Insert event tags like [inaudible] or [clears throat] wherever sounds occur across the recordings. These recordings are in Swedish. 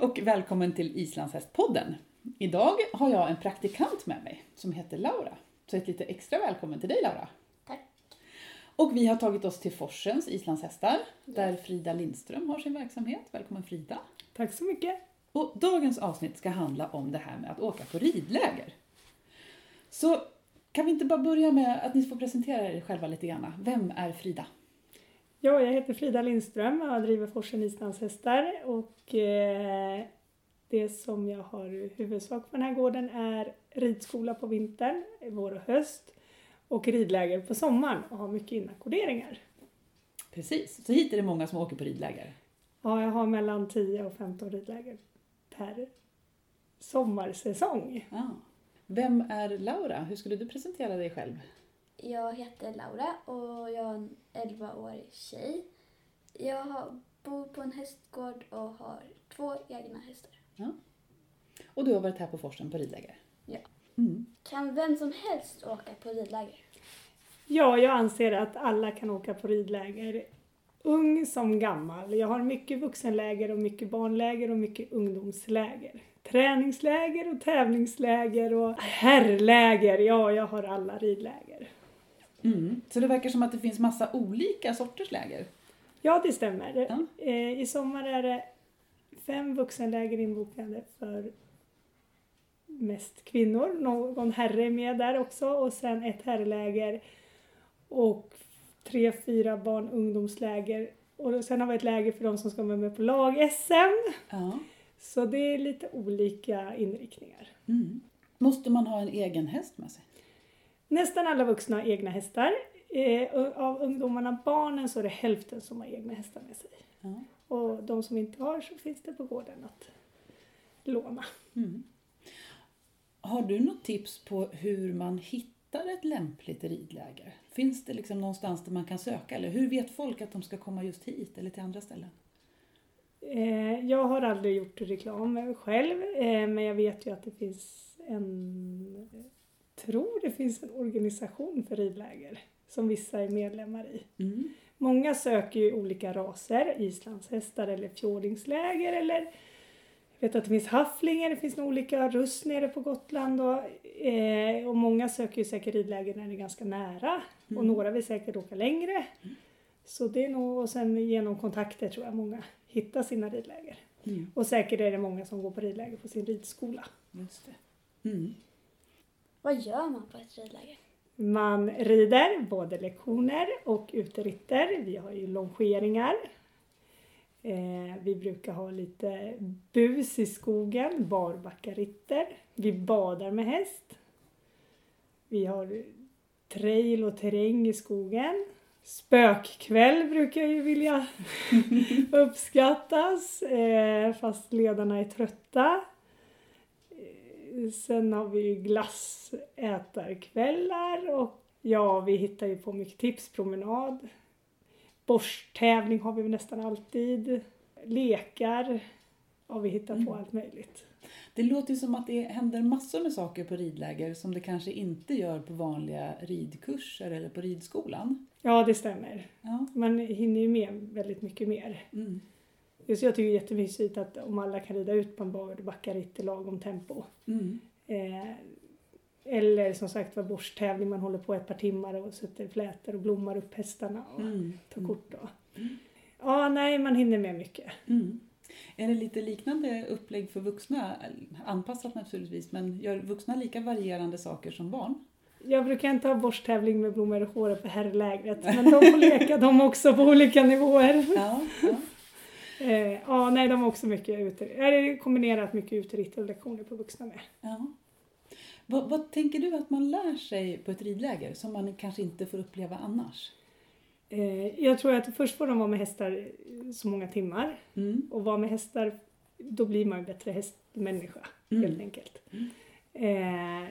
Hej och välkommen till Islandshästpodden. Idag har jag en praktikant med mig som heter Laura. Så ett lite extra välkommen till dig Laura. Tack. Och vi har tagit oss till Forsens islandshästar där Frida Lindström har sin verksamhet. Välkommen Frida! Tack så mycket. Och dagens avsnitt ska handla om det här med att åka på ridläger. Så kan vi inte bara börja med att ni får presentera er själva lite grann. Vem är Frida? Ja, jag heter Frida Lindström och jag driver Forsen Islandshästar och eh, det som jag har huvudsak på den här gården är ridskola på vintern, vår och höst och ridläger på sommaren och har mycket inackorderingar. Precis, så hit är det många som åker på ridläger. Ja, jag har mellan 10 och 15 ridläger per sommarsäsong. Ja. Vem är Laura? Hur skulle du presentera dig själv? Jag heter Laura och jag är en 11-årig tjej. Jag bor på en hästgård och har två egna hästar. Och du har varit här på Forsen på ridläger? Ja. Mm. Kan vem som helst åka på ridläger? Ja, jag anser att alla kan åka på ridläger. Ung som gammal. Jag har mycket vuxenläger och mycket barnläger och mycket ungdomsläger. Träningsläger och tävlingsläger och herrläger. Ja, jag har alla ridläger. Mm. Så det verkar som att det finns massa olika sorters läger? Ja, det stämmer. Ja. Eh, I sommar är det fem vuxenläger inbokade för mest kvinnor. Någon herre är med där också och sen ett herrläger och tre, fyra barn ungdomsläger. Och sen har vi ett läger för de som ska vara med på lag-SM. Ja. Så det är lite olika inriktningar. Mm. Måste man ha en egen häst med sig? Nästan alla vuxna har egna hästar. Eh, av ungdomarna, barnen, så är det hälften som har egna hästar med sig. Ja. Och de som inte har så finns det på gården att låna. Mm. Har du något tips på hur man hittar ett lämpligt ridläger? Finns det liksom någonstans där man kan söka? Eller hur vet folk att de ska komma just hit eller till andra ställen? Eh, jag har aldrig gjort reklam själv, eh, men jag vet ju att det finns en, tror det finns en organisation för ridläger som vissa är medlemmar i. Mm. Många söker ju olika raser, islandshästar eller fjordingsläger eller jag vet att det finns hafflingar, det finns nog olika russ nere på Gotland och, eh, och många söker ju säkert ridläger när det är ganska nära och Mm. några vill säkert åka längre. Så det är nog, och sen genom kontakter tror jag många hittar sina ridläger. Mm. Och säkert är det många som går på ridläger på sin ridskola. Just det. Vad gör man på ett ridläger? Man rider både lektioner och uteritter. Vi har ju longeringar. Eh, vi brukar ha lite bus i skogen, barbackaritter. Vi badar med häst. Vi har trail och terräng i skogen. Spökkväll brukar ju vilja [laughs] uppskattas, eh, fast ledarna är trötta. Sen har vi ju glassätarkvällar och ja, vi hittar ju på mycket tipspromenad. Borsttävling har vi nästan alltid. Lekar. Ja, vi hittar på Mm. allt möjligt. Det låter ju som att det händer massor med saker på ridläger som det kanske inte gör på vanliga ridkurser eller på ridskolan. Ja, det stämmer. Ja. Man hinner ju med väldigt mycket mer. Mm. Just jag tycker det är jättemysigt att om alla kan rida ut på en barbacaritt i lagom tempo. Mm. Eh, eller som sagt var borsttävling, man håller på ett par timmar och sätter flätor och blommar upp hästarna och Mm. tar kort. Då. Ja, nej, man hinner med mycket. Mm. Är det lite liknande upplägg för vuxna? Anpassat naturligtvis, men gör vuxna lika varierande saker som barn? Jag brukar inte ha borsttävling med blommor i håret på herrlägret, men de får leka de också på olika nivåer. Ja, ja. Eh, ja, nej, de har också mycket ute, är kombinerat mycket uteritt och lektioner på vuxna med. ja. Vad, vad tänker du att man lär sig på ett ridläger som man kanske inte får uppleva annars? Eh, jag tror att först får de vara med hästar så många timmar Mm. och vara med hästar, då blir man en bättre hästmänniska Mm. helt enkelt. Eh,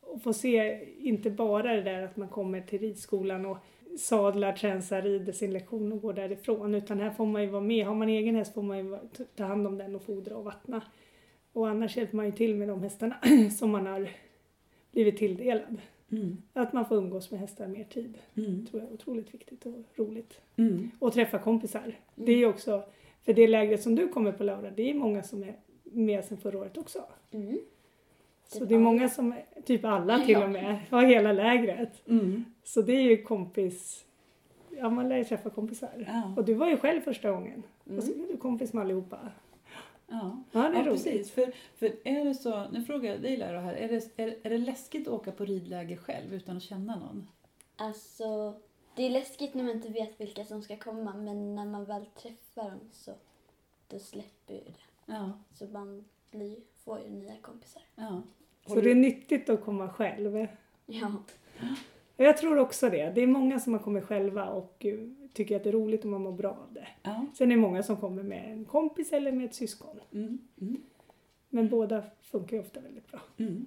och få se inte bara det där att man kommer till ridskolan och sadlar, tränsar, rider sin lektion och går därifrån. Utan här får man ju vara med. Har man egen häst får man ju ta- hand om den och fodra och vattna. Och annars hjälper man ju till med de hästarna [clears throat] som man har blivit tilldelad. Mm. Att man får umgås med hästar mer tid. Mm. tror jag är otroligt viktigt och roligt. Mm. Och träffa kompisar. Det är också För det lägret som du kommer på Laura, det är många som är med sedan förra året också. Så det är många som, typ alla till Ja. och med, har hela lägret. Mm. Så det är ju kompis, ja man lär ju träffa kompisar. Ja. Och du var ju själv första gången. Mm. Och så blev du kompis med allihopa. Ja. Ja, det är Ja, roligt. precis. För, för är det så, nu frågar jag dig Laura här, är det, är, är det läskigt att åka på ridläger själv utan att känna någon? Alltså, det är läskigt när man inte vet vilka som ska komma men när man väl träffar dem så då släpper ju det. Ja. Så man blir, får ju nya kompisar. ja. Så det är nyttigt att komma själv. Ja. Och Jag tror också det. Det är många som har kommit själva och eh, tycker att det är roligt och man mår bra av det. Ja. Sen är det många som kommer med en kompis eller med ett syskon. Mm. Mm. Men båda funkar ju ofta väldigt bra. Mm.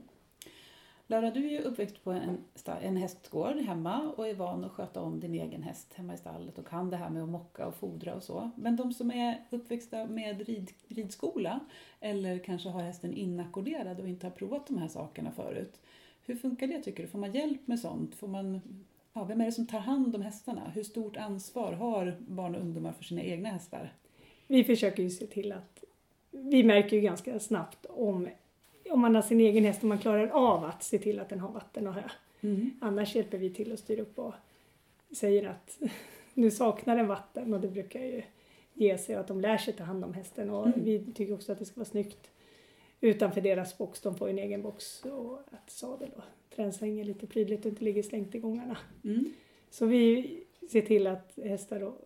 Laura, du är ju uppväxt på en, en hästgård hemma och är van att sköta om din egen häst hemma i stallet och kan det här med att mocka och fodra och så. Men de som är uppväxta med rid, ridskola eller kanske har hästen inackorderad och inte har provat de här sakerna förut. Hur funkar det tycker du? Får man hjälp med sånt? Får man, ja, vem är det som tar hand om hästarna? Hur stort ansvar har barn och ungdomar för sina egna hästar? Vi försöker ju se till att vi märker ju ganska snabbt om, om man har sin egen häst och man klarar av att se till att den har vatten och hö. Mm. Annars hjälper vi till att styra upp och säger att [laughs] nu saknar den vatten och det brukar ju ge sig att de lär sig ta hand om hästen och Mm. vi tycker också att det ska vara snyggt utanför deras box. De får en egen box och att sadel och tränsvängen lite prydligt och inte ligger slängt i gångarna. Mm. Så vi ser till att hästar och,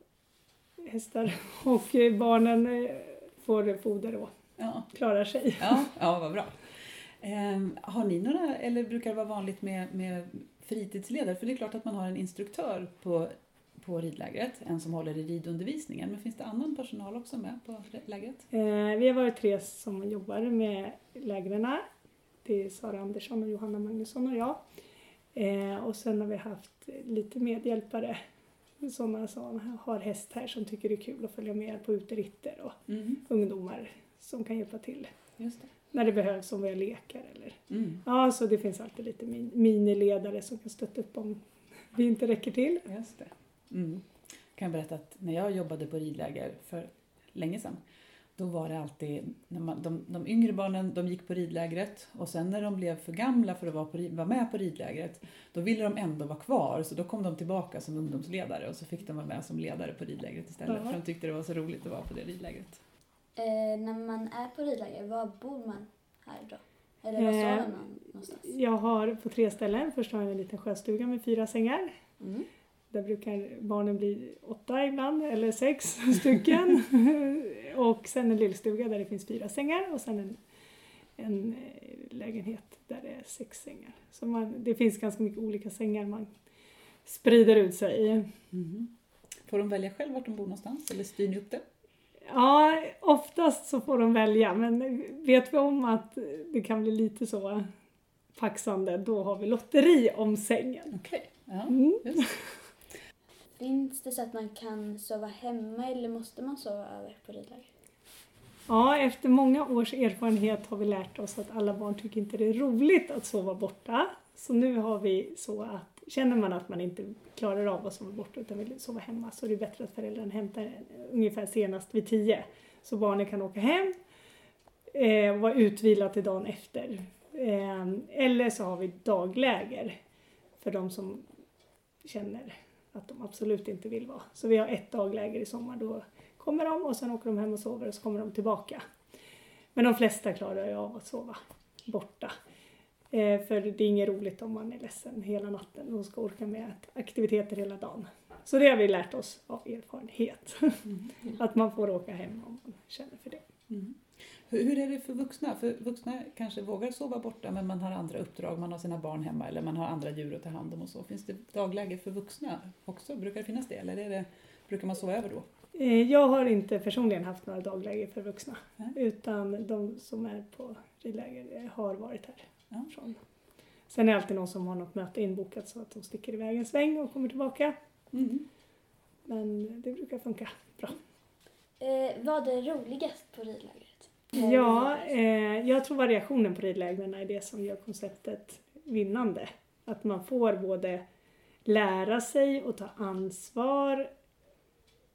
hästar [laughs] och barnen eh, får foder och Ja. klarar sig. Ja, ja vad bra. Ehm, har ni några, eller brukar det vara vanligt med, med fritidsledare? För det är klart att man har en instruktör på, på ridlägret, en som håller i ridundervisningen. Men finns det annan personal också med på lägret? Eh, vi har varit tre som jobbar med lägren. Det är Sara Andersson och Johanna Magnusson och jag. Eh, och sen har vi haft lite medhjälpare. Sådana som har häst här som tycker det är kul att följa med på uteritter och Mm, ungdomar som kan hjälpa till just det. När det behövs om vi har lekar eller Mm, Ja, så det finns alltid lite min- miniledare som kan stötta upp om vi inte räcker till. just det. Mm. Jag kan berätta att när jag jobbade på ridläger för länge sedan då var det alltid, när man, de, de yngre barnen de gick på ridlägret och sen när de blev för gamla för att vara, på, vara med på ridlägret då ville de ändå vara kvar så då kom de tillbaka som ungdomsledare och så fick de vara med som ledare på ridlägret istället Ja. för de tyckte det var så roligt att vara på det ridlägret. Eh, när man är på ridläger, var bor man här då? Eller var Eh, sover man någonstans? Jag har på tre ställen. Först har jag en liten sjöstuga med fyra sängar. Mm. Där brukar barnen bli åtta ibland, eller sex [laughs] stycken. och sen en lillstuga där det finns fyra sängar och sen en, en eh, lägenhet där det är sex sängar. Så man, det finns ganska mycket olika sängar man sprider ut sig i. Mm. Får de välja själv vart de bor någonstans eller styr ni upp det? Ja, oftast så får de välja men vet vi om att det kan bli lite så paxande då har vi lotteri om sängen. Okej. Ja, Mm. Finns det så att man kan sova hemma eller måste man sova över på ridläger? Ja, efter många års erfarenhet har vi lärt oss att alla barn tycker inte det är roligt att sova borta. Så nu har vi så att känner man att man inte klarar av att sova borta utan vill sova hemma så är det bättre att föräldrarna hämtar ungefär senast vid tio. Så barnen kan åka hem eh, och vara utvilade till dagen efter. Eh, eller så har vi dagläger för de som känner att de absolut inte vill vara. Så vi har ett dagläger i sommar. Då kommer de och sen åker de hem och sover och så kommer de tillbaka. Men de flesta klarar ju av att sova borta. Eh, för det är inget roligt om man är ledsen hela natten och ska orka med aktiviteter hela dagen. Så det har vi lärt oss av erfarenhet. [laughs] att man får åka hem om man känner för det. Mm. Hur, hur är det för vuxna? För vuxna kanske vågar sova borta men man har andra uppdrag, man har sina barn hemma eller man har andra djur att ta hand om och så. Finns det dagläger för vuxna också? Brukar det finnas det eller är det, brukar man sova över då? Eh, Jag har inte personligen haft några dagläger för vuxna. Nej. Utan de som är på ridläger har varit här. Ja. Från. Sen är det alltid någon som har något möte inbokat så att de sticker iväg en sväng och kommer tillbaka. Mm. Men det brukar funka bra. Eh, vad är roligast på ridlägret? Ja, eh, jag tror variationen på ridlägren är det som gör konceptet vinnande. Att man får både lära sig och ta ansvar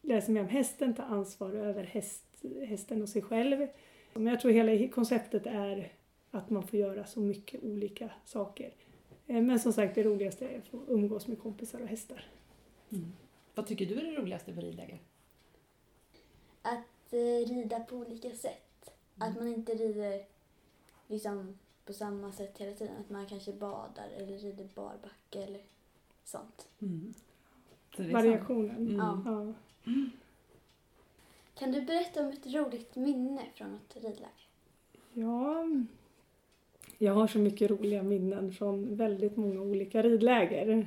lära sig mer om hästen, ta ansvar över häst, hästen och sig själv. Men jag tror hela konceptet är att man får göra så mycket olika saker. Eh, Men som sagt, det roligaste är att få umgås med kompisar och hästar. Mm. Vad tycker du är det roligaste på ridläger? Att eh, rida på olika sätt. Att man inte rider liksom på samma sätt hela tiden. Att man kanske badar eller rider barbacke eller sånt. Mm. Så Variationen. Mm. Ja. Ja. Kan du berätta om ett roligt minne från ett ridläger? Ja, jag har så mycket roliga minnen från väldigt många olika ridläger.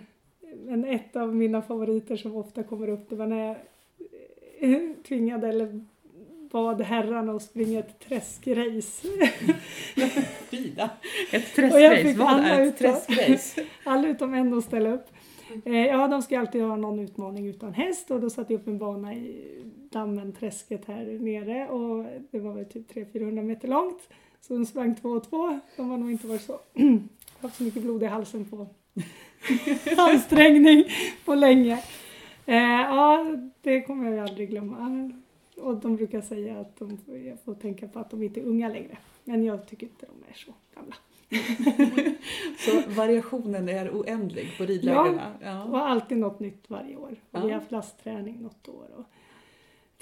Men ett av mina favoriter som ofta kommer upp det var när jag eh, tvingade eller bad herrarna att springa ett träskrace. [laughs] Frida, ett träskrace. Vad alla är ett utom- träskrace? [laughs] Alla utom en att ställa upp. Eh, ja, de ska alltid ha någon utmaning utan häst och då satte jag upp en bana i dammen, träsket här nere och det var väl typ 300-400 meter långt. Så de sprang två och två. De har nog inte varit så, [clears throat] haft så mycket blod i halsen på [laughs] ansträngning på länge. Eh, ja, det kommer jag aldrig glömma. Och de brukar säga att de, jag får tänka på att de inte är unga längre. Men jag tycker inte de är så gamla. [laughs] Så variationen är oändlig på ridlägerna? Ja. Och alltid något nytt varje år. Och Ja. Vi har haft lastträning något år. Och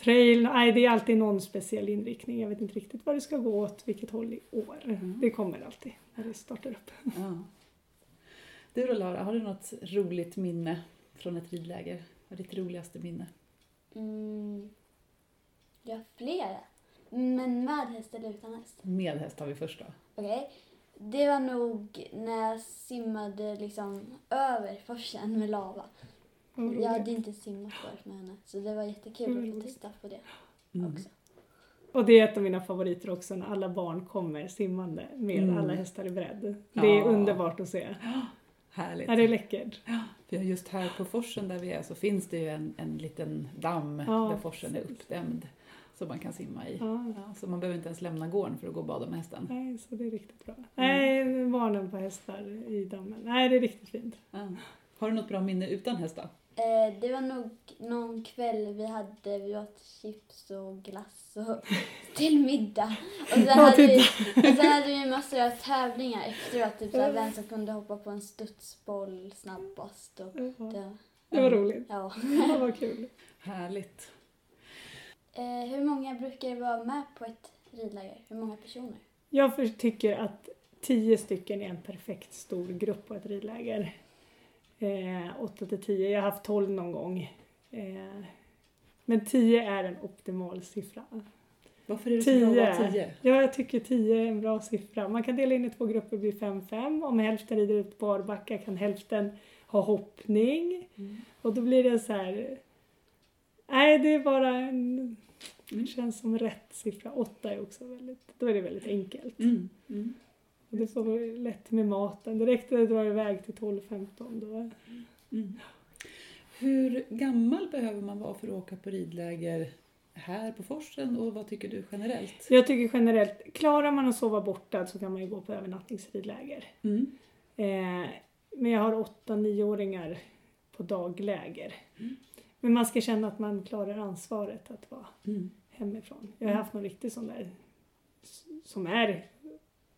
trail, nej det är alltid någon speciell inriktning. Jag vet inte riktigt vad det ska gå åt, vilket håll i år. Mm. Det kommer alltid när det startar upp. Ja. Du då Lara, har du något roligt minne från ett ridläger? Vad är ditt roligaste minne? Mm. Ja, flera. Men med häst eller utan häst? Med häst har vi först då. Okej. Det var nog när jag simmade liksom över forsen med lava. Jag hade inte simmat förut med henne. Så det var jättekul Mm, att få testa på det Mm. också. Och det är ett av mina favoriter också när alla barn kommer simmande med Mm. alla hästar i bredd. Det Ja. är underbart att se. Härligt. Ja, det är läckert. För just här på forsen där vi är så finns det ju en, en liten damm Ja, där forsen är uppdämd som man kan simma i. Ja. Ja, så man behöver inte ens lämna gården för att gå och bada med hästen. Nej, så det är riktigt bra. Nej, barnen på hästar i dammen. Nej, det är riktigt fint. Ja. Har du något bra minne utan häst då? Eh, det var nog någon kväll vi hade, vi åt chips och glass och [laughs] till middag. Och sen, Ja, hade, vi, och sen hade vi massor av tävlingar efteråt. Typ såhär, vem som kunde hoppa på en studsboll snabbast. Och Ja, det, Det var roligt. ja. Ja, vad kul. Härligt. Eh, hur många brukar det vara med på ett ridläger? Hur många personer? Jag tycker att tio stycken är en perfekt stor grupp på ett ridläger. Eh, åtta till tio. Jag har haft tolv någon gång. Eh, men tio är en optimal siffra. Varför är det så bra att vara Tio. tio? Ja, jag tycker tio är en bra siffra. Man kan dela in i två grupper, blir fem fem. Om hälften rider ut barbacka kan hälften ha hoppning. Mm. Och då blir det så här... Nej, det är bara en... Det Mm. känns som rätt siffra. Åtta är också väldigt... Då är det väldigt enkelt. Mm. Mm. Och det får vara lätt med maten. Direkt när det drar iväg till 12-15 då... Mm. Hur gammal behöver man vara för att åka på ridläger här på forsen och vad tycker du generellt? Jag tycker generellt, klarar man att sova borta så kan man ju gå på övernattningsridläger. Mm. Eh, men jag har 8-9-åringar på dagläger. Men man ska känna att man klarar ansvaret att vara Mm. hemifrån. Jag har haft någon riktig sån där som är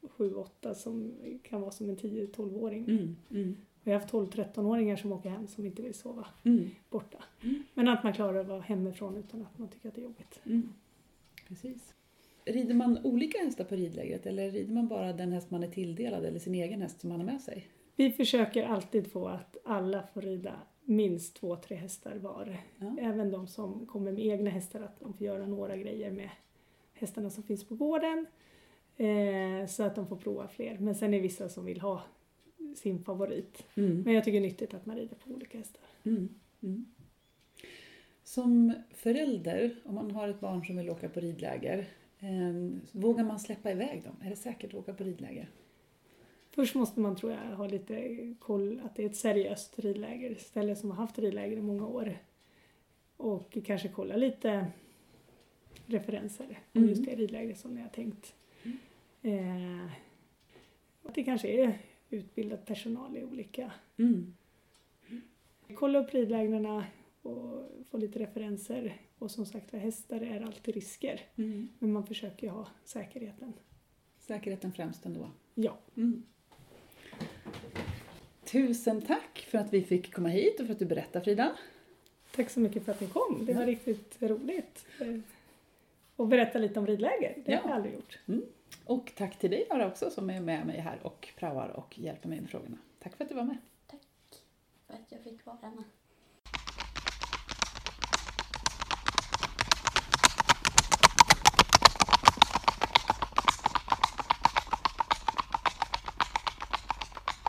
7-8 som kan vara som en 10-12-åring. Mm. Mm. Jag har haft 12-13-åringar som åker hem som inte vill sova Mm. borta. Mm. Men att man klarar att vara hemifrån utan att man tycker att det är jobbigt. Mm. Precis. Rider man olika hästar på ridlägret eller rider man bara den häst man är tilldelad eller sin egen häst som man har med sig? Vi försöker alltid få att alla får rida minst två, tre hästar var. Ja. Även de som kommer med egna hästar, att de får göra några grejer med hästarna som finns på gården. Eh, så att de får prova fler. Men sen är det vissa som vill ha sin favorit. Mm. Men jag tycker det är nyttigt att man rider på olika hästar. Mm. Mm. Som förälder, om man har ett barn som vill åka på ridläger, eh, vågar man släppa iväg dem? Är det säkert att åka på ridläger? Först måste man tror jag ha lite koll att det är ett seriöst ridläger, ställe som har haft ridläger i många år. Och kanske kolla lite referenser om Mm. just det ridlägret som ni har tänkt. Mm. Eh, att det kanske är utbildad personal i olika. Mm. Kolla upp ridlägren och få lite referenser. Och som sagt hästar är alltid risker. Mm. Men man försöker ju ha säkerheten. Säkerheten främst ändå. Ja, Mm. Tusen tack för att vi fick komma hit och för att du berättade Frida. tack så mycket för att ni kom. Det var Ja. riktigt roligt. Eh, Och berätta lite om ridläger, det har Ja. jag aldrig gjort. Och tack till dig Lara också som är med mig här och praoar och hjälper mig med frågorna. Tack för att du var med. Tack För att jag fick vara med.